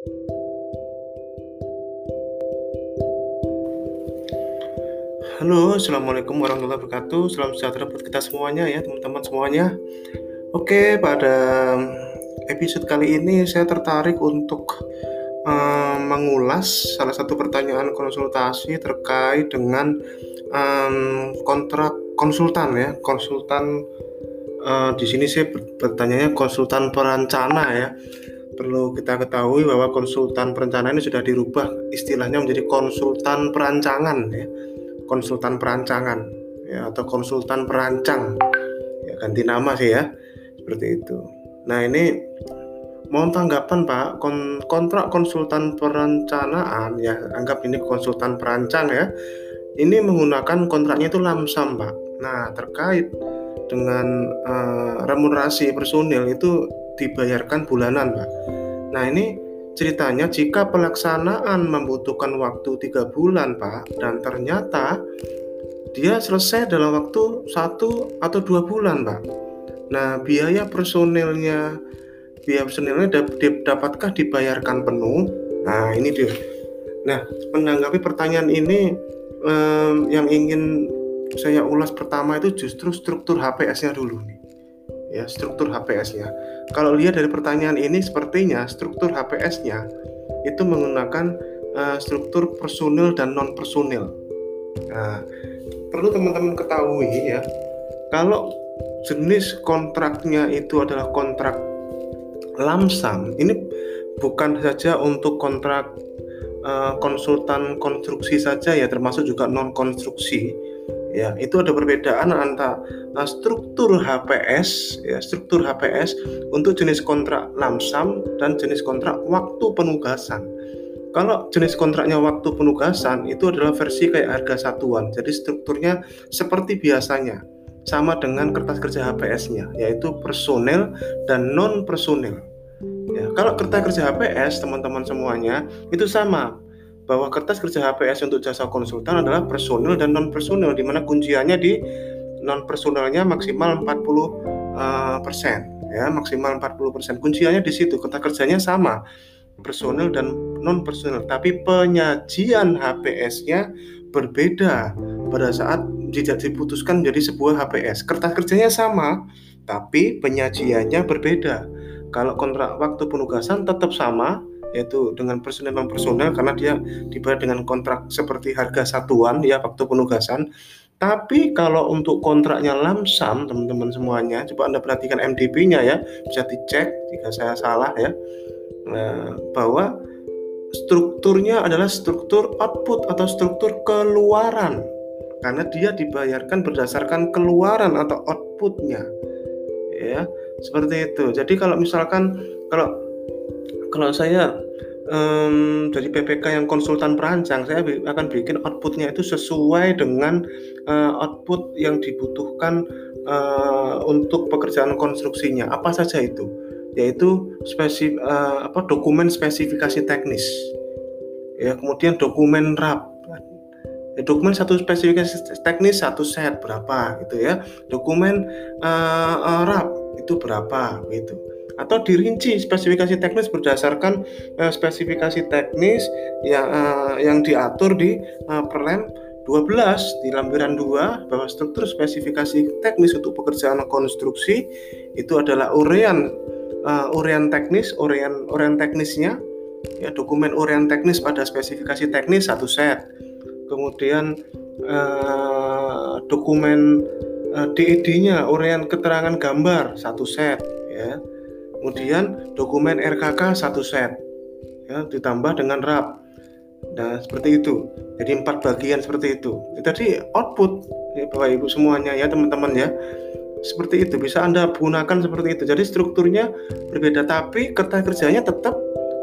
Halo, Assalamualaikum warahmatullahi wabarakatuh. Salam sejahtera buat kita semuanya ya, teman-teman semuanya. Oke, pada episode kali ini saya tertarik untuk um, mengulas salah satu pertanyaan konsultasi terkait dengan um, kontrak konsultan ya, konsultan uh, di sini saya bertanya konsultan perancana ya. Perlu kita ketahui bahwa konsultan perencanaan ini sudah dirubah istilahnya menjadi konsultan perancangan ya. Konsultan perancangan ya atau konsultan perancang. Ya ganti nama sih ya. Seperti itu. Nah ini mau tanggapan Pak kon kontrak konsultan perencanaan ya anggap ini konsultan perancang ya ini menggunakan kontraknya itu lamsam Pak. Nah terkait dengan uh, remunerasi personil itu dibayarkan bulanan Pak nah ini Ceritanya jika pelaksanaan membutuhkan waktu tiga bulan Pak dan ternyata dia selesai dalam waktu satu atau dua bulan Pak. Nah biaya personilnya biaya personilnya dapatkah dibayarkan penuh? Nah ini dia. Nah menanggapi pertanyaan ini eh, yang ingin saya ulas pertama itu justru struktur HPS-nya dulu nih ya struktur HPS-nya. Kalau lihat dari pertanyaan ini sepertinya struktur HPS-nya itu menggunakan uh, struktur personil dan non personil. Nah, perlu teman-teman ketahui ya, kalau jenis kontraknya itu adalah kontrak lamsam, ini bukan saja untuk kontrak uh, konsultan konstruksi saja ya, termasuk juga non konstruksi ya itu ada perbedaan antara uh, struktur HPS ya struktur HPS untuk jenis kontrak lamsam dan jenis kontrak waktu penugasan. Kalau jenis kontraknya waktu penugasan itu adalah versi kayak harga satuan. Jadi strukturnya seperti biasanya sama dengan kertas kerja HPS-nya yaitu personel dan non personel ya kalau kertas kerja HPS teman-teman semuanya itu sama bahwa kertas kerja HPS untuk jasa konsultan adalah personil dan non personil di mana kunciannya di non personilnya maksimal 40 uh, eh, persen ya maksimal 40 persen. Kunciannya di situ kertas kerjanya sama personil dan non personil tapi penyajian HPS-nya berbeda pada saat tidak diputuskan menjadi sebuah HPS kertas kerjanya sama tapi penyajiannya berbeda. Kalau kontrak waktu penugasan tetap sama yaitu dengan personel non personel karena dia dibayar dengan kontrak seperti harga satuan ya waktu penugasan. Tapi kalau untuk kontraknya lamsam teman-teman semuanya coba anda perhatikan MDP-nya ya bisa dicek jika saya salah ya. Nah, bahwa strukturnya adalah struktur output atau struktur keluaran. Karena dia dibayarkan berdasarkan keluaran atau outputnya. Ya seperti itu. Jadi kalau misalkan kalau kalau saya um, dari PPK yang konsultan perancang, saya akan bikin outputnya itu sesuai dengan uh, output yang dibutuhkan uh, untuk pekerjaan konstruksinya. Apa saja itu? Yaitu spesif, uh, apa dokumen spesifikasi teknis, ya kemudian dokumen RAP. Ya, dokumen satu spesifikasi teknis satu set berapa gitu ya. Dokumen uh, RAP itu berapa gitu atau dirinci spesifikasi teknis berdasarkan uh, spesifikasi teknis yang uh, yang diatur di uh, Perlem 12 di lampiran 2 bahwa struktur spesifikasi teknis untuk pekerjaan konstruksi itu adalah urean uh, urean teknis, urean urean teknisnya ya dokumen urean teknis pada spesifikasi teknis satu set. Kemudian uh, dokumen uh, DED-nya urean keterangan gambar satu set ya kemudian dokumen RKK satu set ya ditambah dengan RAP. Nah seperti itu. Jadi empat bagian seperti itu. Tadi output ya, bapak ibu semuanya ya teman-teman ya. Seperti itu. Bisa anda gunakan seperti itu. Jadi strukturnya berbeda tapi kertas kerjanya tetap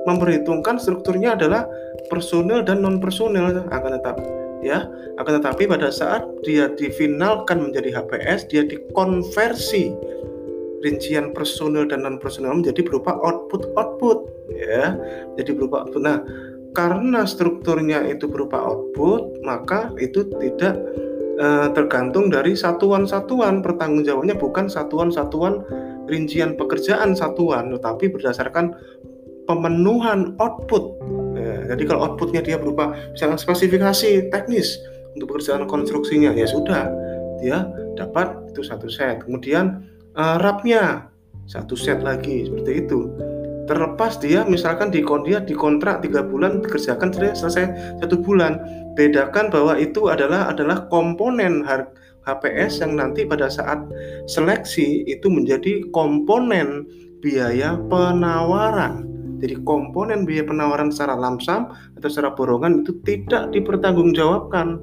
memperhitungkan strukturnya adalah personil dan non personil akan tetap ya akan tetapi pada saat dia difinalkan menjadi HPS dia dikonversi rincian personil dan non personil menjadi berupa output output ya jadi berupa output nah karena strukturnya itu berupa output maka itu tidak uh, tergantung dari satuan-satuan pertanggungjawabannya bukan satuan-satuan rincian pekerjaan satuan tetapi berdasarkan pemenuhan output. Ya, jadi kalau outputnya dia berupa misalnya spesifikasi teknis untuk pekerjaan konstruksinya, ya sudah dia dapat itu satu set. Kemudian rapnya satu set lagi seperti itu. Terlepas dia misalkan di dia dikontrak tiga bulan dikerjakan selesai satu bulan, bedakan bahwa itu adalah adalah komponen HPS yang nanti pada saat seleksi itu menjadi komponen biaya penawaran. Jadi komponen biaya penawaran secara lamsam atau secara borongan itu tidak dipertanggungjawabkan.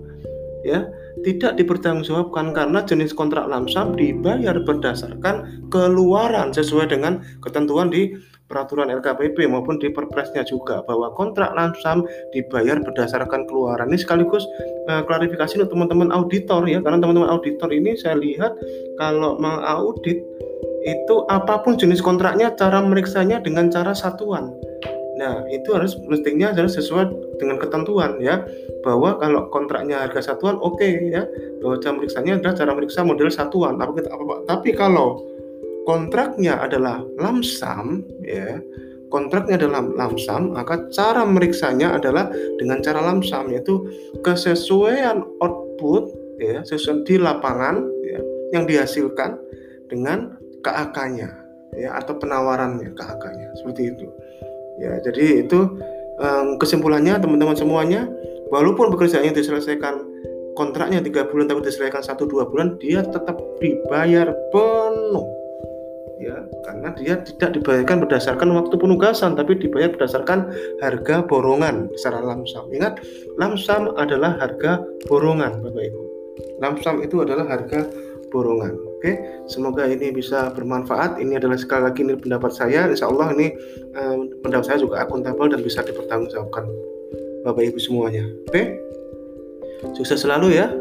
Ya, tidak dipertanggungjawabkan karena jenis kontrak lamsam dibayar berdasarkan keluaran sesuai dengan ketentuan di peraturan LKPP maupun di perpresnya juga bahwa kontrak lamsam dibayar berdasarkan keluaran. Ini sekaligus uh, klarifikasi untuk teman-teman auditor ya karena teman-teman auditor ini saya lihat kalau mengaudit itu apa pun jenis kontraknya cara meriksanya dengan cara satuan. Nah, itu harus mestinya harus sesuai dengan ketentuan ya. Bahwa kalau kontraknya harga satuan oke okay, ya. Bahwa cara meriksanya adalah cara meriksa model satuan. Tapi, tapi kalau kontraknya adalah lamsam ya kontraknya adalah lamsam maka cara meriksanya adalah dengan cara lamsam yaitu kesesuaian output ya sesuai di lapangan ya, yang dihasilkan dengan KAK-nya ya atau penawarannya KAK-nya seperti itu ya jadi itu um, kesimpulannya teman-teman semuanya walaupun pekerjaannya diselesaikan kontraknya tiga bulan tapi diselesaikan satu dua bulan dia tetap dibayar penuh. Ya karena dia tidak dibayarkan berdasarkan waktu penugasan tapi dibayar berdasarkan harga borongan secara lamsam ingat lamsam adalah harga borongan Bapak Ibu. Lamsam itu adalah harga borongan oke semoga ini bisa bermanfaat. Ini adalah sekali lagi ini pendapat saya. Insya Allah ini eh, pendapat saya juga akuntabel dan bisa dipertanggungjawabkan Bapak Ibu semuanya. Oke? Sukses selalu ya